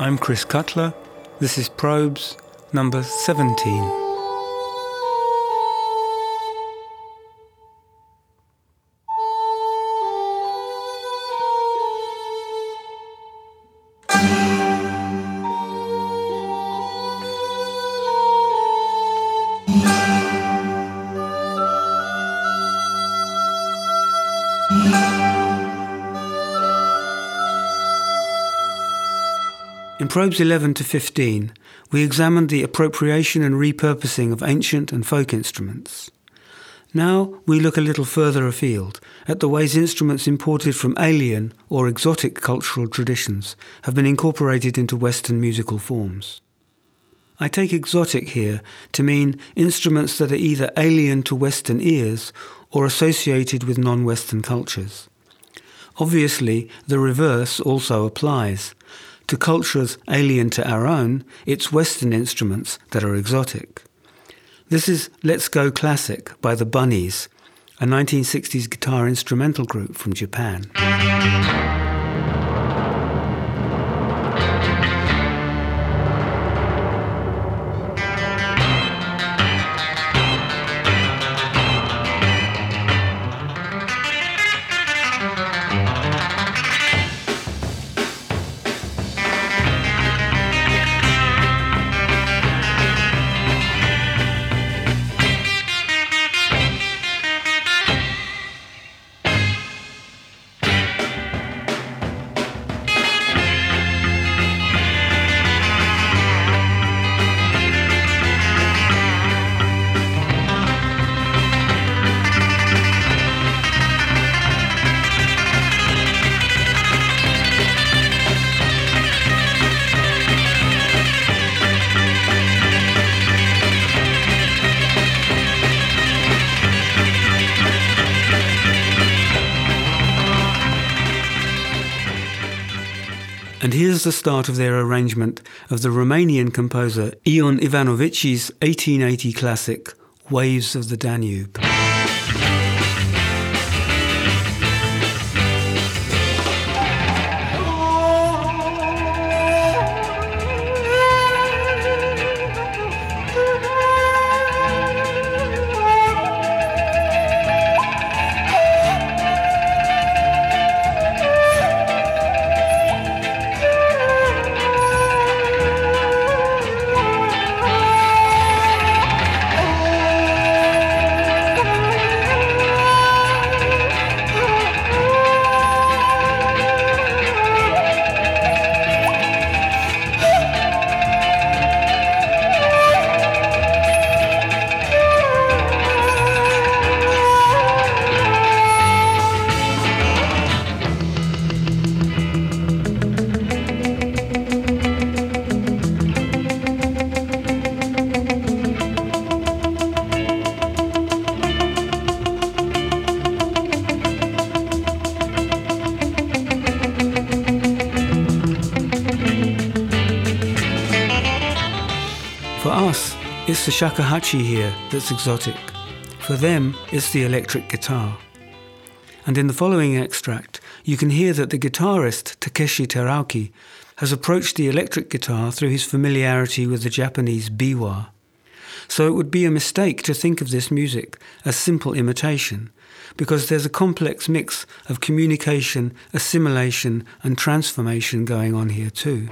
I'm Chris Cutler. This is Probes number 17. Probes 11 to 15, we examined the appropriation and repurposing of ancient and folk instruments. Now we look a little further afield at the ways instruments imported from alien or exotic cultural traditions have been incorporated into Western musical forms. I take exotic here to mean instruments that are either alien to Western ears or associated with non Western cultures. Obviously, the reverse also applies. To cultures alien to our own, it's Western instruments that are exotic. This is Let's Go Classic by the Bunnies, a 1960s guitar instrumental group from Japan. Here's the start of their arrangement of the Romanian composer Ion Ivanovic's 1880 classic, Waves of the Danube. The shakuhachi here that's exotic. For them, it's the electric guitar. And in the following extract, you can hear that the guitarist Takeshi Terauchi has approached the electric guitar through his familiarity with the Japanese biwa. So it would be a mistake to think of this music as simple imitation, because there's a complex mix of communication, assimilation, and transformation going on here too.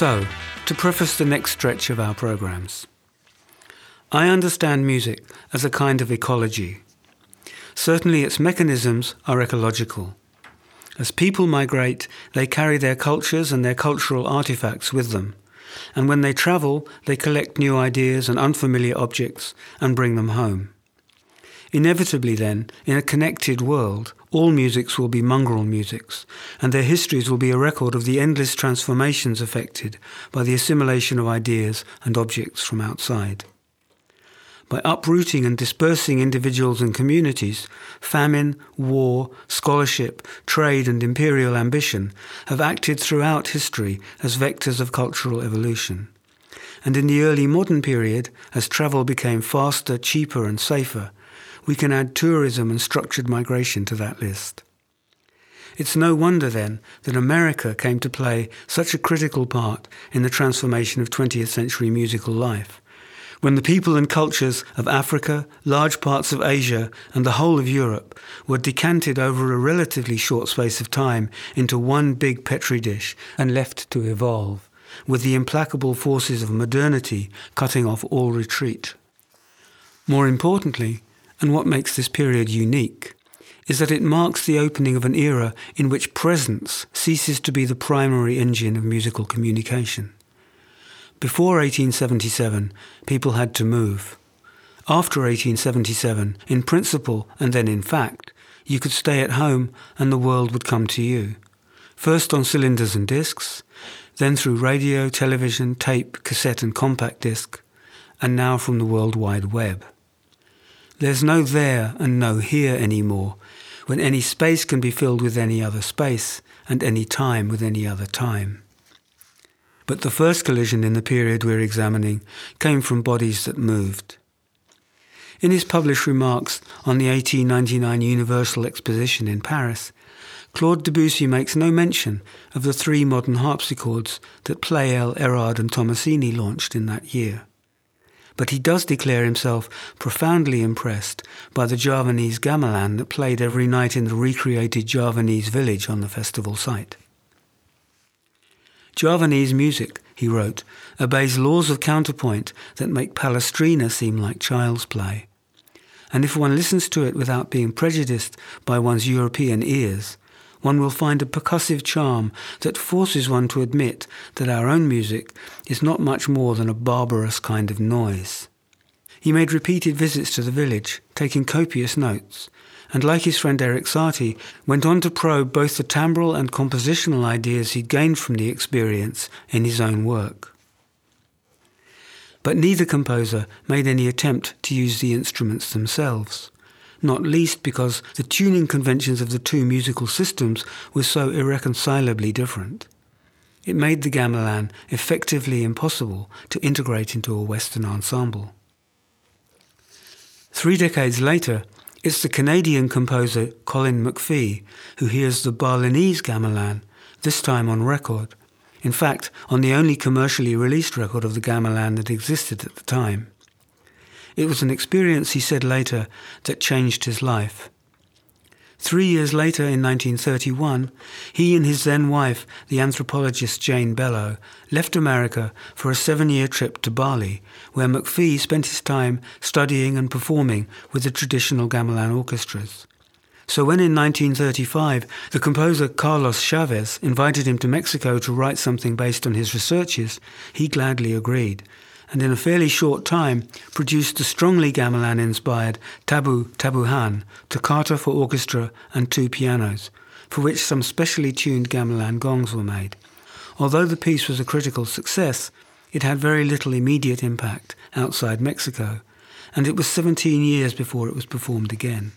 So, to preface the next stretch of our programs, I understand music as a kind of ecology. Certainly, its mechanisms are ecological. As people migrate, they carry their cultures and their cultural artifacts with them. And when they travel, they collect new ideas and unfamiliar objects and bring them home. Inevitably, then, in a connected world, all musics will be mongrel musics, and their histories will be a record of the endless transformations effected by the assimilation of ideas and objects from outside by uprooting and dispersing individuals and communities, famine, war, scholarship, trade, and imperial ambition have acted throughout history as vectors of cultural evolution. And in the early modern period, as travel became faster, cheaper, and safer, we can add tourism and structured migration to that list. It's no wonder then that America came to play such a critical part in the transformation of 20th century musical life when the people and cultures of Africa, large parts of Asia, and the whole of Europe were decanted over a relatively short space of time into one big petri dish and left to evolve, with the implacable forces of modernity cutting off all retreat. More importantly, and what makes this period unique, is that it marks the opening of an era in which presence ceases to be the primary engine of musical communication. Before 1877, people had to move. After 1877, in principle and then in fact, you could stay at home and the world would come to you. First on cylinders and discs, then through radio, television, tape, cassette, and compact disc, and now from the World Wide Web. There's no there and no here anymore, when any space can be filled with any other space, and any time with any other time. But the first collision in the period we're examining came from bodies that moved. In his published remarks on the 1899 Universal Exposition in Paris, Claude Debussy makes no mention of the three modern harpsichords that Pleyel, Erard, and Tommasini launched in that year. But he does declare himself profoundly impressed by the Javanese gamelan that played every night in the recreated Javanese village on the festival site. Javanese music, he wrote, obeys laws of counterpoint that make Palestrina seem like child's play. And if one listens to it without being prejudiced by one's European ears, one will find a percussive charm that forces one to admit that our own music is not much more than a barbarous kind of noise. He made repeated visits to the village, taking copious notes, and like his friend Erik Satie, went on to probe both the timbral and compositional ideas he'd gained from the experience in his own work. But neither composer made any attempt to use the instruments themselves, not least because the tuning conventions of the two musical systems were so irreconcilably different. It made the gamelan effectively impossible to integrate into a Western ensemble. Three decades later, it's the Canadian composer Colin McPhee who hears the Balinese gamelan, this time on record. In fact, on the only commercially released record of the gamelan that existed at the time. It was an experience, he said later, that changed his life. Three years later, in 1931, he and his then wife, the anthropologist Jane Belo, left America for a seven year trip to Bali, where McPhee spent his time studying and performing with the traditional gamelan orchestras. So when in 1935 the composer Carlos Chavez invited him to Mexico to write something based on his researches, he gladly agreed, and in a fairly short time produced the strongly gamelan-inspired Tabu Tabuhan, toccata for orchestra and two pianos, for which some specially tuned gamelan gongs were made. Although the piece was a critical success, it had very little immediate impact outside Mexico, and it was 17 years before it was performed again.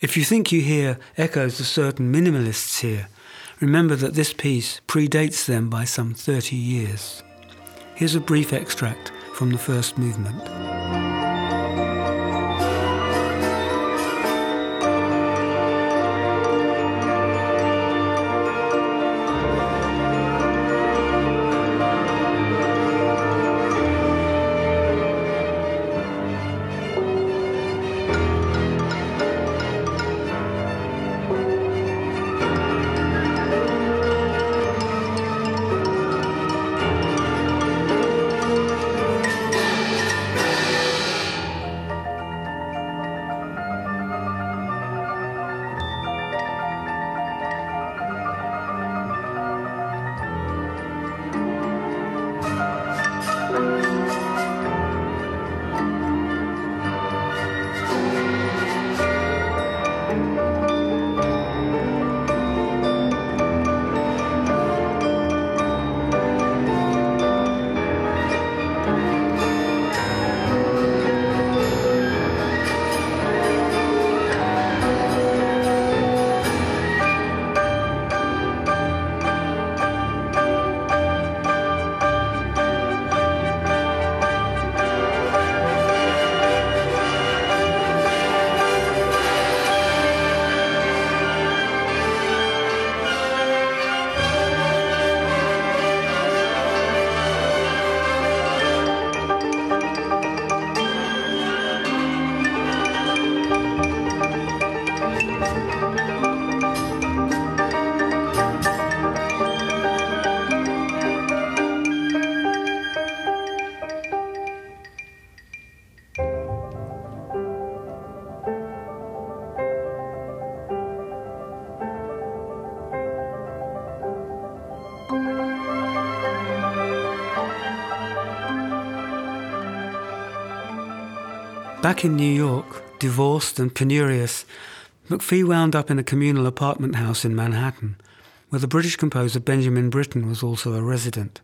If you think you hear echoes of certain minimalists here, remember that this piece predates them by some 30 years. Here's a brief extract from the first movement. Back in New York, divorced and penurious, McPhee wound up in a communal apartment house in Manhattan, where the British composer Benjamin Britten was also a resident.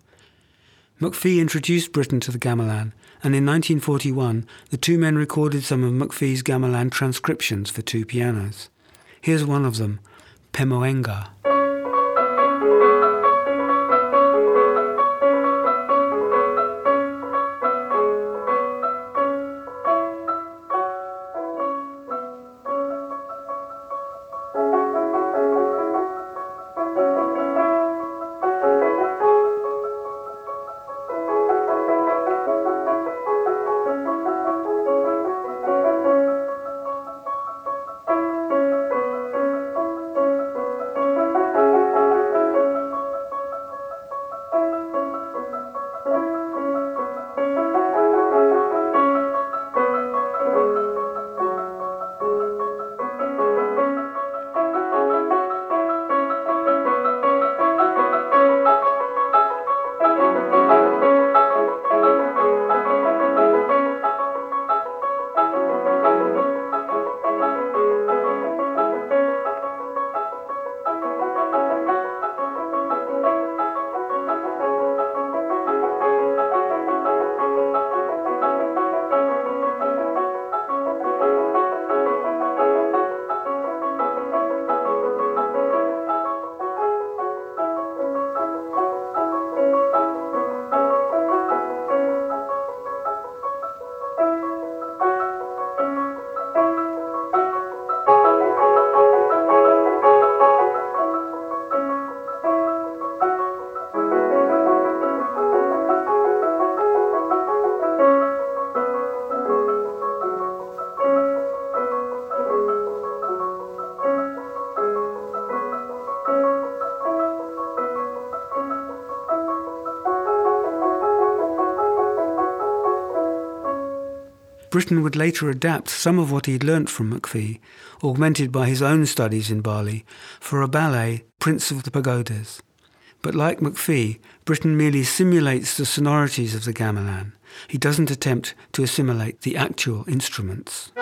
McPhee introduced Britten to the gamelan, and in 1941 the two men recorded some of McPhee's gamelan transcriptions for two pianos. Here's one of them, Pemoengkah. Britten would later adapt some of what he'd learnt from McPhee, augmented by his own studies in Bali, for a ballet, Prince of the Pagodas. But like McPhee, Britten merely simulates the sonorities of the gamelan. He doesn't attempt to assimilate the actual instruments.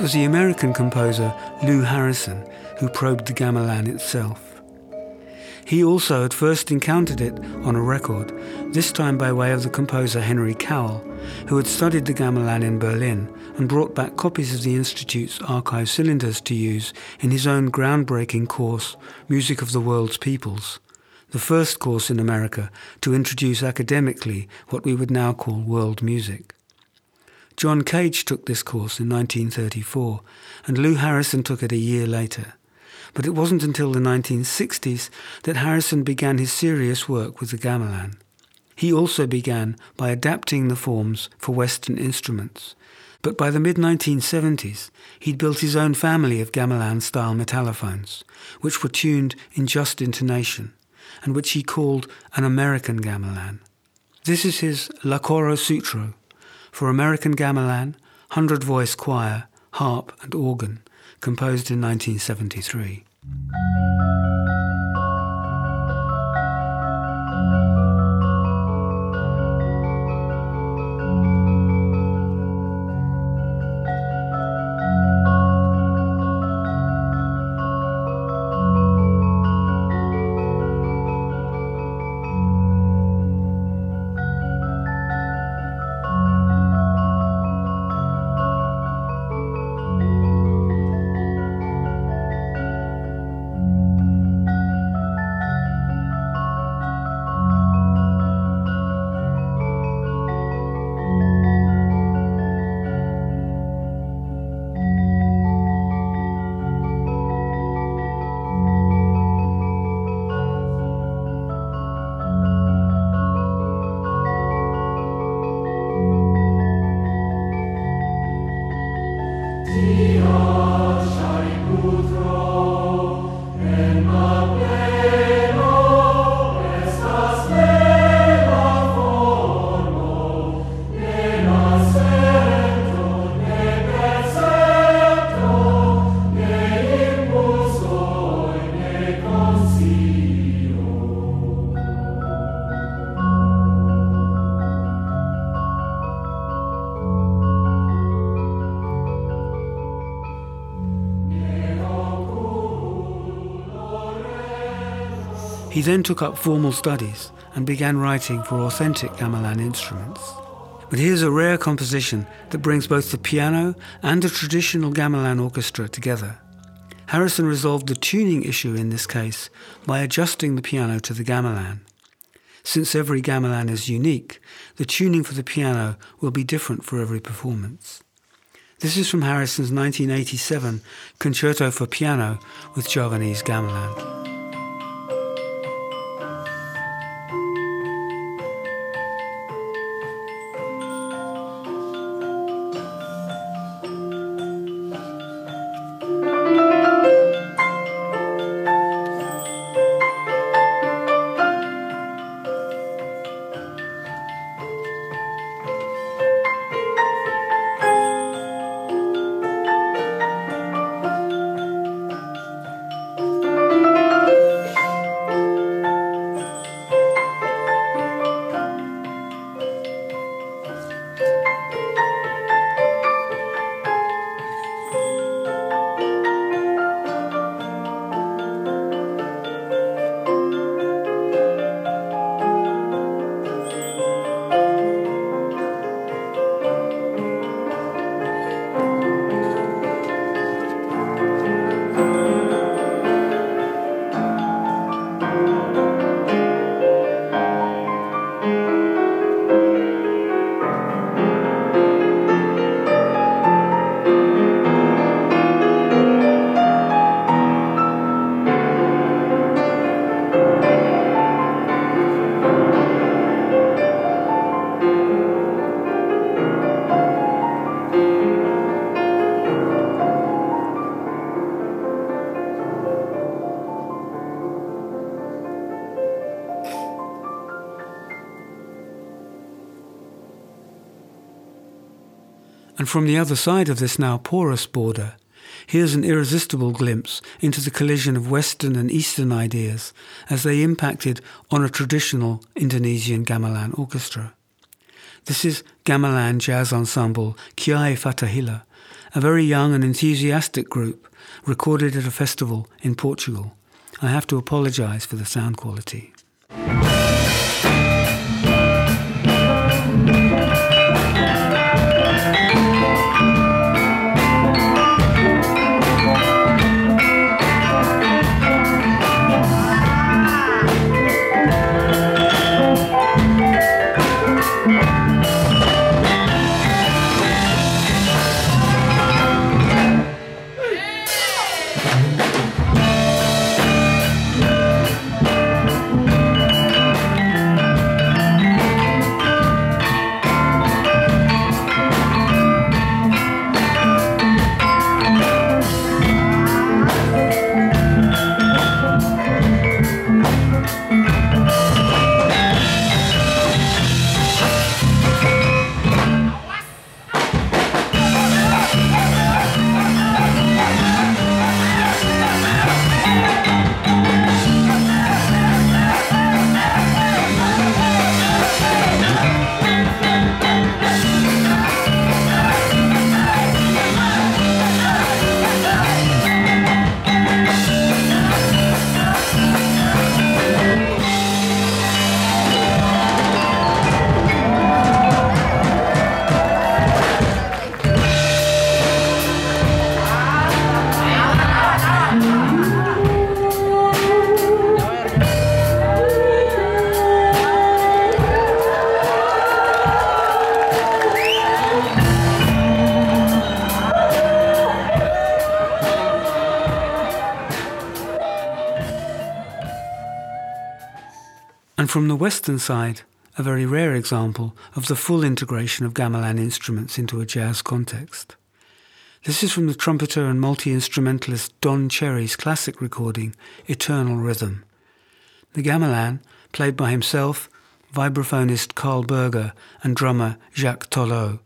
It was the American composer Lou Harrison who probed the gamelan itself. He also had first encountered it on a record, this time by way of the composer Henry Cowell, who had studied the gamelan in Berlin and brought back copies of the Institute's archive cylinders to use in his own groundbreaking course, Music of the World's Peoples, the first course in America to introduce academically what we would now call world music. John Cage took this course in 1934, and Lou Harrison took it a year later. But it wasn't until the 1960s that Harrison began his serious work with the gamelan. He also began by adapting the forms for Western instruments. But by the mid 1970s, he'd built his own family of gamelan style metallophones, which were tuned in just intonation, and which he called an American gamelan. This is his La Koro Sutro for American gamelan, hundred voice choir, harp, and organ, composed in 1973. He then took up formal studies and began writing for authentic gamelan instruments. But here's a rare composition that brings both the piano and a traditional gamelan orchestra together. Harrison resolved the tuning issue in this case by adjusting the piano to the gamelan. Since every gamelan is unique, the tuning for the piano will be different for every performance. This is from Harrison's 1987 Concerto for Piano with Javanese Gamelan. From the other side of this now porous border, here's an irresistible glimpse into the collision of Western and Eastern ideas as they impacted on a traditional Indonesian gamelan orchestra. This is gamelan jazz ensemble Kiai Fatahillah, a very young and enthusiastic group recorded at a festival in Portugal. I have to apologize for the sound quality. Western side, a very rare example of the full integration of gamelan instruments into a jazz context. This is from the trumpeter and multi-instrumentalist Don Cherry's classic recording, Eternal Rhythm. The gamelan, played by himself, vibraphonist Karl Berger and drummer Jacques Thollot,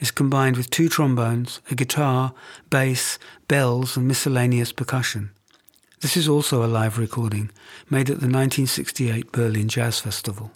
is combined with two trombones, a guitar, bass, bells and miscellaneous percussion. This is also a live recording, made at the 1968 Berlin Jazz Festival.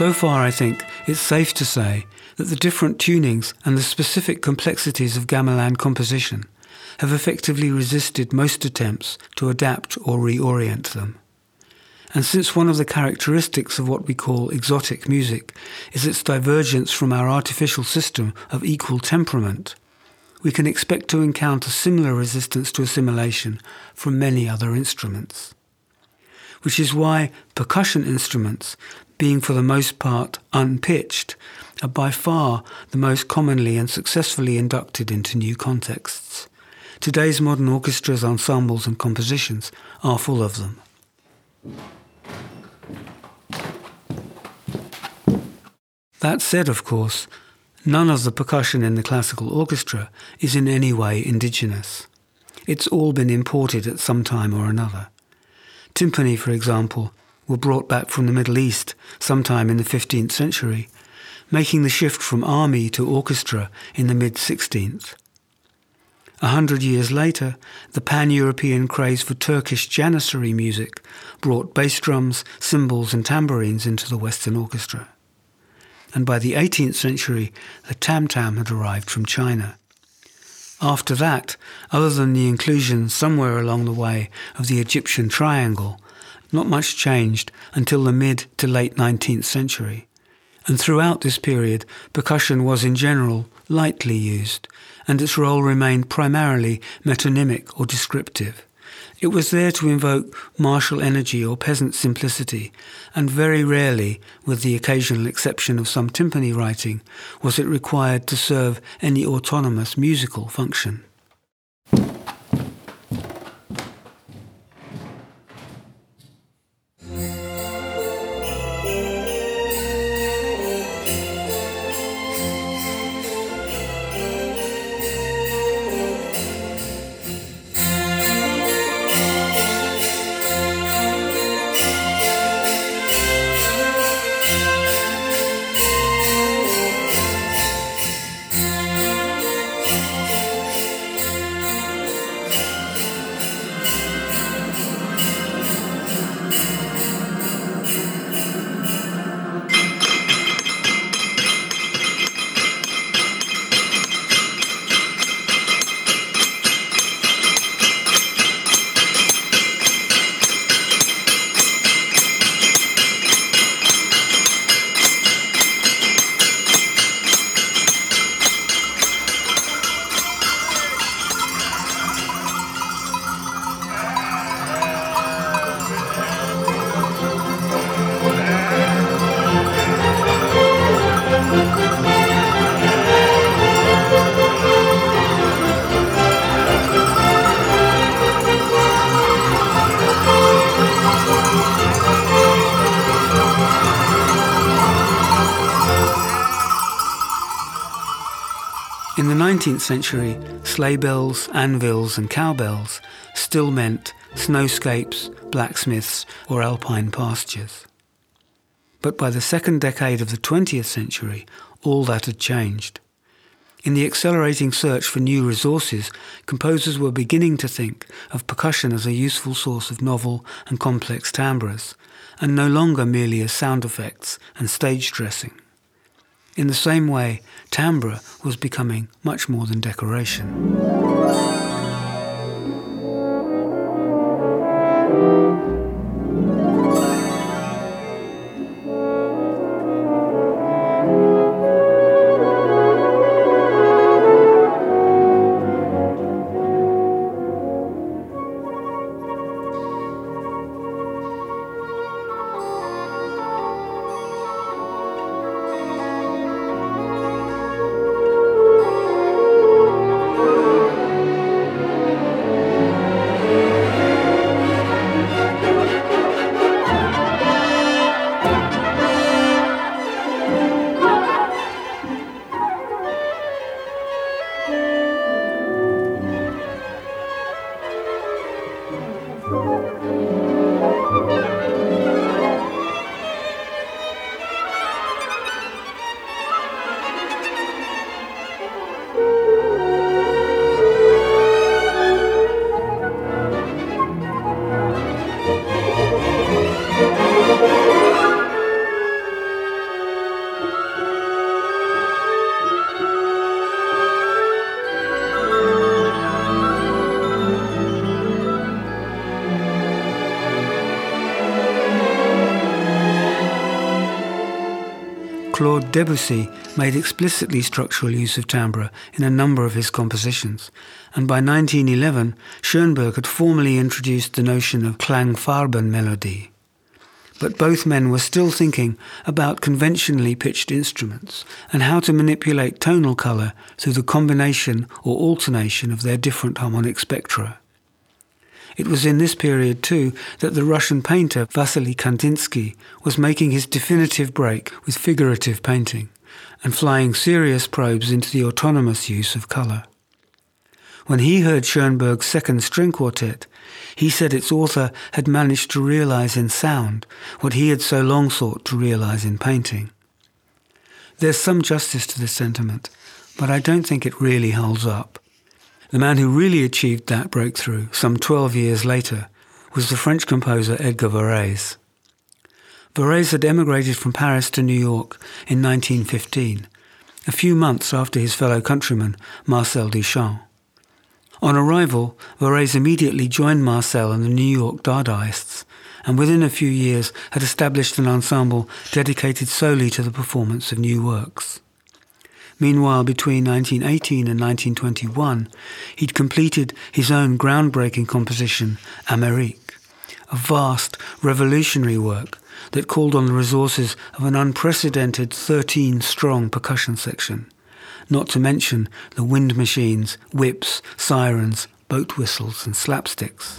So far, I think it's safe to say that the different tunings and the specific complexities of gamelan composition have effectively resisted most attempts to adapt or reorient them. And since one of the characteristics of what we call exotic music is its divergence from our artificial system of equal temperament, we can expect to encounter similar resistance to assimilation from many other instruments. Which is why percussion instruments being for the most part unpitched, are by far the most commonly and successfully inducted into new contexts. Today's modern orchestras, ensembles, and compositions are full of them. That said, of course, none of the percussion in the classical orchestra is in any way indigenous. It's all been imported at some time or another. Timpani, for example, were brought back from the Middle East sometime in the 15th century, making the shift from army to orchestra in the mid 16th. A hundred years later, the pan-European craze for Turkish Janissary music brought bass drums, cymbals and tambourines into the Western orchestra. And by the 18th century, the tam-tam had arrived from China. After that, other than the inclusion somewhere along the way of the Egyptian triangle, not much changed until the mid to late 19th century. And throughout this period, percussion was in general lightly used, and its role remained primarily metonymic or descriptive. It was there to invoke martial energy or peasant simplicity, and very rarely, with the occasional exception of some timpani writing, was it required to serve any autonomous musical function. 19th century, sleigh bells, anvils, and cowbells still meant snowscapes, blacksmiths, or alpine pastures. But by the second decade of the 20th century, all that had changed. In the accelerating search for new resources, composers were beginning to think of percussion as a useful source of novel and complex timbres, and no longer merely as sound effects and stage dressing. In the same way, timbre was becoming much more than decoration. Claude Debussy made explicitly structural use of timbre in a number of his compositions, and by 1911 Schoenberg had formally introduced the notion of Klangfarbenmelodie. But both men were still thinking about conventionally pitched instruments and how to manipulate tonal color through the combination or alternation of their different harmonic spectra. It was in this period, too, that the Russian painter Vasily Kandinsky was making his definitive break with figurative painting and flying serious probes into the autonomous use of colour. When he heard Schoenberg's second string quartet, he said its author had managed to realize in sound what he had so long sought to realize in painting. There's some justice to this sentiment, but I don't think it really holds up. The man who really achieved that breakthrough some 12 years later was the French composer Edgar Varèse. Varèse had emigrated from Paris to New York in 1915, a few months after his fellow countryman Marcel Duchamp. On arrival, Varèse immediately joined Marcel and the New York Dadaists, and within a few years had established an ensemble dedicated solely to the performance of new works. Meanwhile, between 1918 and 1921, he'd completed his own groundbreaking composition, Amérique, a vast, revolutionary work that called on the resources of an unprecedented 13 strong percussion section, not to mention the wind machines, whips, sirens, boat whistles, and slapsticks.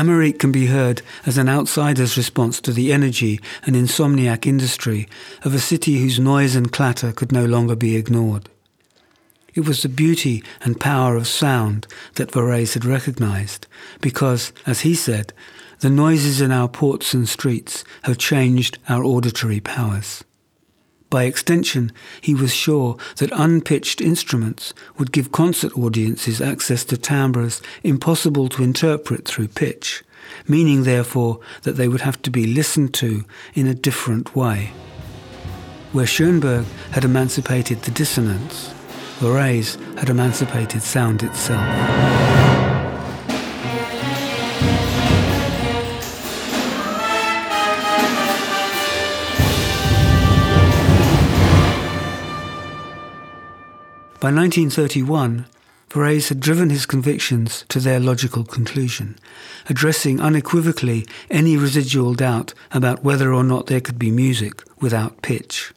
Amérique can be heard as an outsider's response to the energy and insomniac industry of a city whose noise and clatter could no longer be ignored. It was the beauty and power of sound that Varèse had recognized, because, as he said, the noises in our ports and streets have changed our auditory powers. By extension, he was sure that unpitched instruments would give concert audiences access to timbres impossible to interpret through pitch, meaning therefore that they would have to be listened to in a different way. Where Schoenberg had emancipated the dissonance, Varèse had emancipated sound itself. By 1931, Varèse had driven his convictions to their logical conclusion, addressing unequivocally any residual doubt about whether or not there could be music without pitch.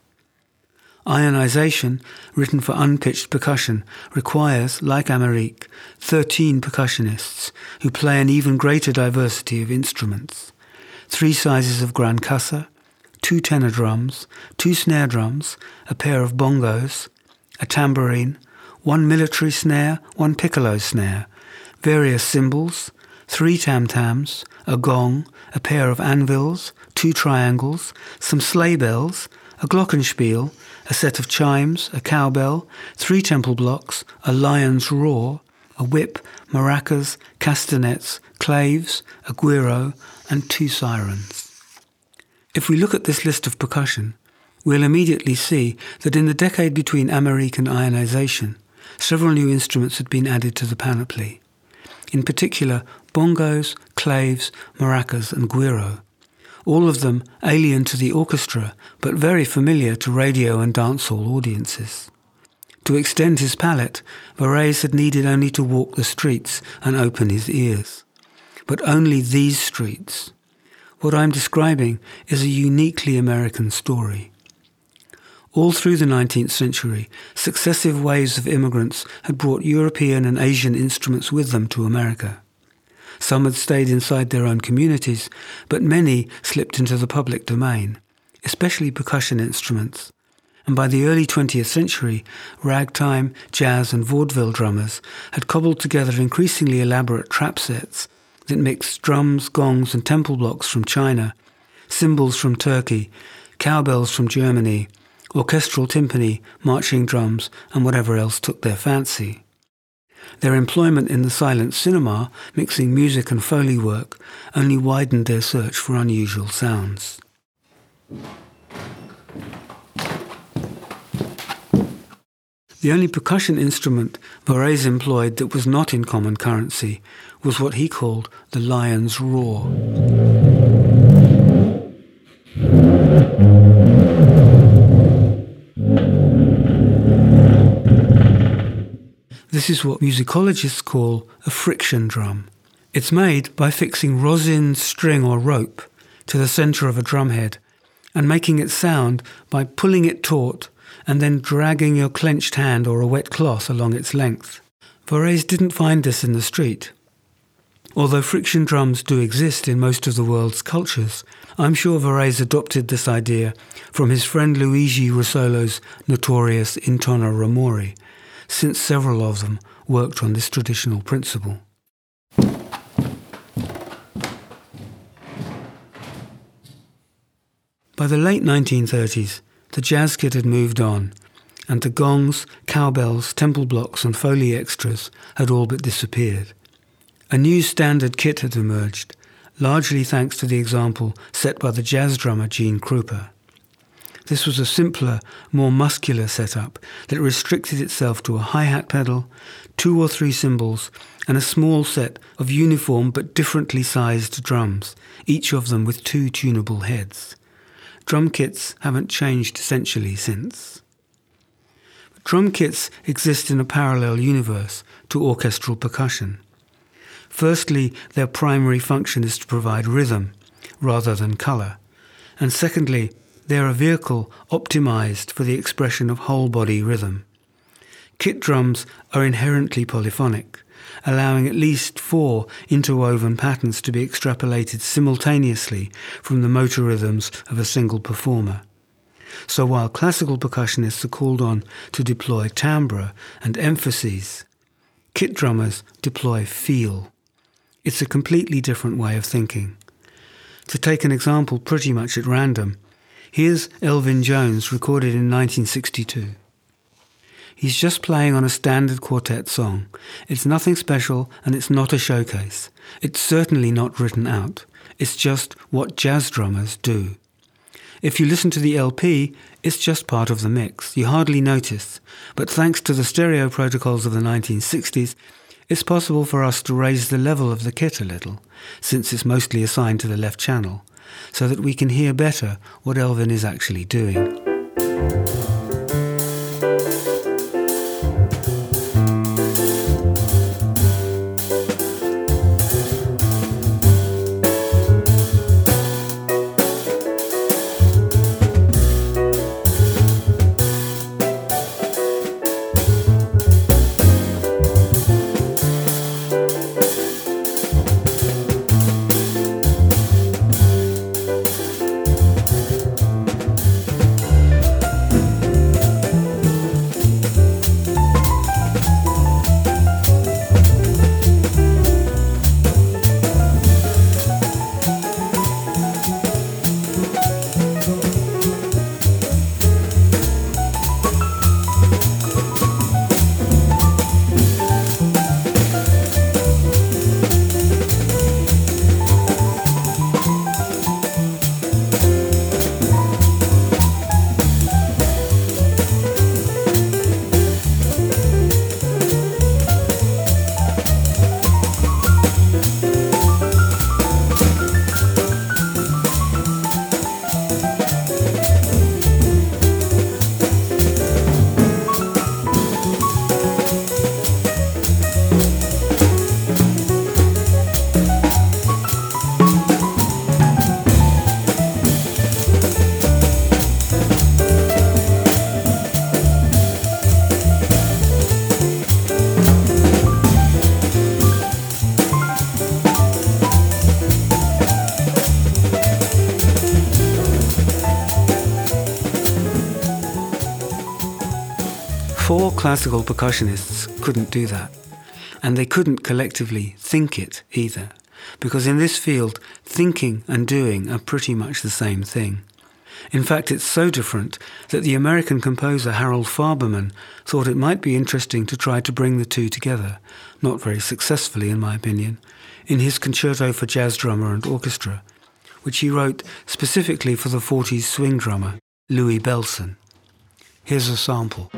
Ionization, written for unpitched percussion, requires, like Amérique, 13 percussionists who play an even greater diversity of instruments. Three sizes of grand cassa, two tenor drums, two snare drums, a pair of bongos, a tambourine, one military snare, one piccolo snare, various cymbals, three tam-tams, a gong, a pair of anvils, two triangles, some sleigh bells, a glockenspiel, a set of chimes, a cowbell, three temple blocks, a lion's roar, a whip, maracas, castanets, claves, a guiro, and two sirens. If we look at this list of percussion, we'll immediately see that in the decade between Amérique and ionization, several new instruments had been added to the panoply. In particular, bongos, claves, maracas, and guiro, all of them alien to the orchestra but very familiar to radio and dancehall audiences. To extend his palette, Varèse had needed only to walk the streets and open his ears. But only these streets. What I'm describing is a uniquely American story. All through the 19th century, successive waves of immigrants had brought European and Asian instruments with them to America. Some had stayed inside their own communities, but many slipped into the public domain, especially percussion instruments. And by the early 20th century, ragtime, jazz, and vaudeville drummers had cobbled together increasingly elaborate trap sets that mixed drums, gongs, and temple blocks from China, cymbals from Turkey, cowbells from Germany, orchestral timpani, marching drums, and whatever else took their fancy. Their employment in the silent cinema, mixing music and foley work, only widened their search for unusual sounds. The only percussion instrument Varèse employed that was not in common currency was what he called the lion's roar. This is what musicologists call a friction drum. It's made by fixing rosin, string, or rope to the center of a drumhead and making it sound by pulling it taut and then dragging your clenched hand or a wet cloth along its length. Varèse didn't find this in the street. Although friction drums do exist in most of the world's cultures, I'm sure Varèse adopted this idea from his friend Luigi Russolo's notorious Intonarumori, since several of them worked on this traditional principle. By the late 1930s, the jazz kit had moved on, and the gongs, cowbells, temple blocks, and foley extras had all but disappeared. A new standard kit had emerged, largely thanks to the example set by the jazz drummer Gene Krupa. This was a simpler, more muscular setup that restricted itself to a hi-hat pedal, two or three cymbals, and a small set of uniform but differently sized drums, each of them with two tunable heads. Drum kits haven't changed essentially since. Drum kits exist in a parallel universe to orchestral percussion. Firstly, their primary function is to provide rhythm rather than color. And secondly, they're a vehicle optimized for the expression of whole body rhythm. Kit drums are inherently polyphonic, allowing at least four interwoven patterns to be extrapolated simultaneously from the motor rhythms of a single performer. So while classical percussionists are called on to deploy timbre and emphases, kit drummers deploy feel. It's a completely different way of thinking. To take an example pretty much at random, here's Elvin Jones recorded in 1962. He's just playing on a standard quartet song. It's nothing special and it's not a showcase. It's certainly not written out. It's just what jazz drummers do. If you listen to the LP, it's just part of the mix. You hardly notice. But thanks to the stereo protocols of the 1960s, it's possible for us to raise the level of the kit a little, since it's mostly assigned to the left channel, so that we can hear better what Elvin is actually doing. Classical percussionists couldn't do that. And they couldn't collectively think it either, because in this field, thinking and doing are pretty much the same thing. In fact, it's so different that the American composer Harold Farberman thought it might be interesting to try to bring the two together, not very successfully in my opinion, in his concerto for jazz drummer and orchestra, which he wrote specifically for the 40s swing drummer Louis Bellson. Here's a sample.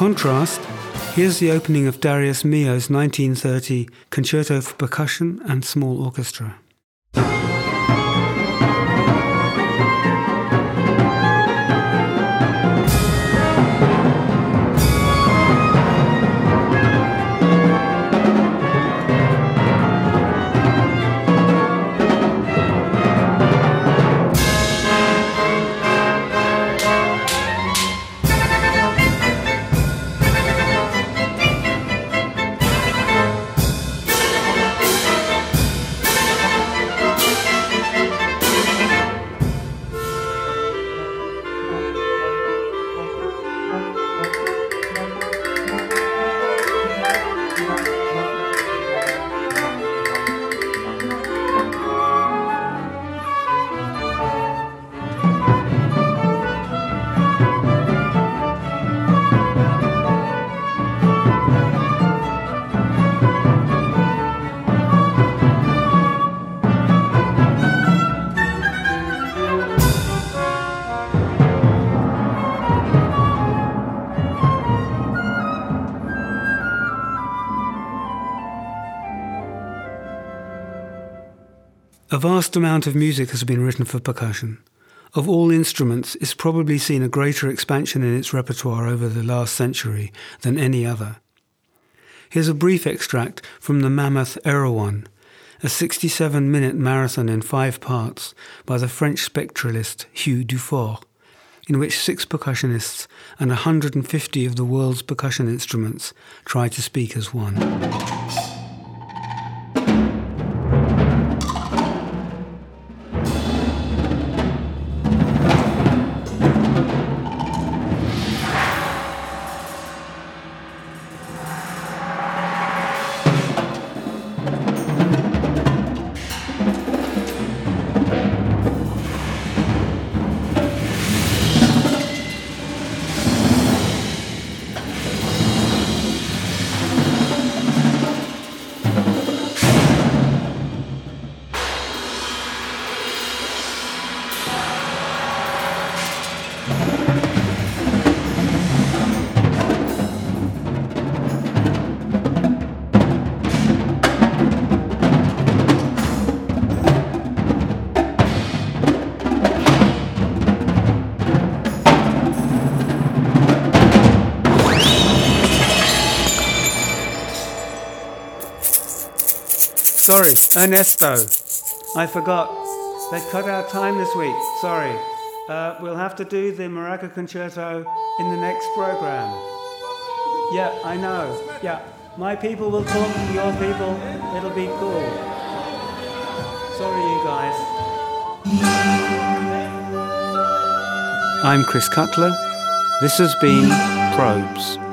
Contrast, Here's the opening of Darius Milhaud's 1930 Concerto for Percussion and Small Orchestra. Vast amount of music has been written for percussion. Of all instruments, it's probably seen a greater expansion in its repertoire over the last century than any other. Here's a brief extract from the Mammoth Erewhon, a 67 minute marathon in five parts by the French spectralist Hugh Dufourt, in which six percussionists and 150 of the world's percussion instruments try to speak as one. Sorry, Ernesto. I forgot. They cut our time this week. Sorry. Uh, we'll have to do the Maraca Concerto in the next program. Yeah, I know. Yeah, my people will talk to your people. It'll be cool. Sorry, you guys. I'm Chris Cutler. This has been Probes.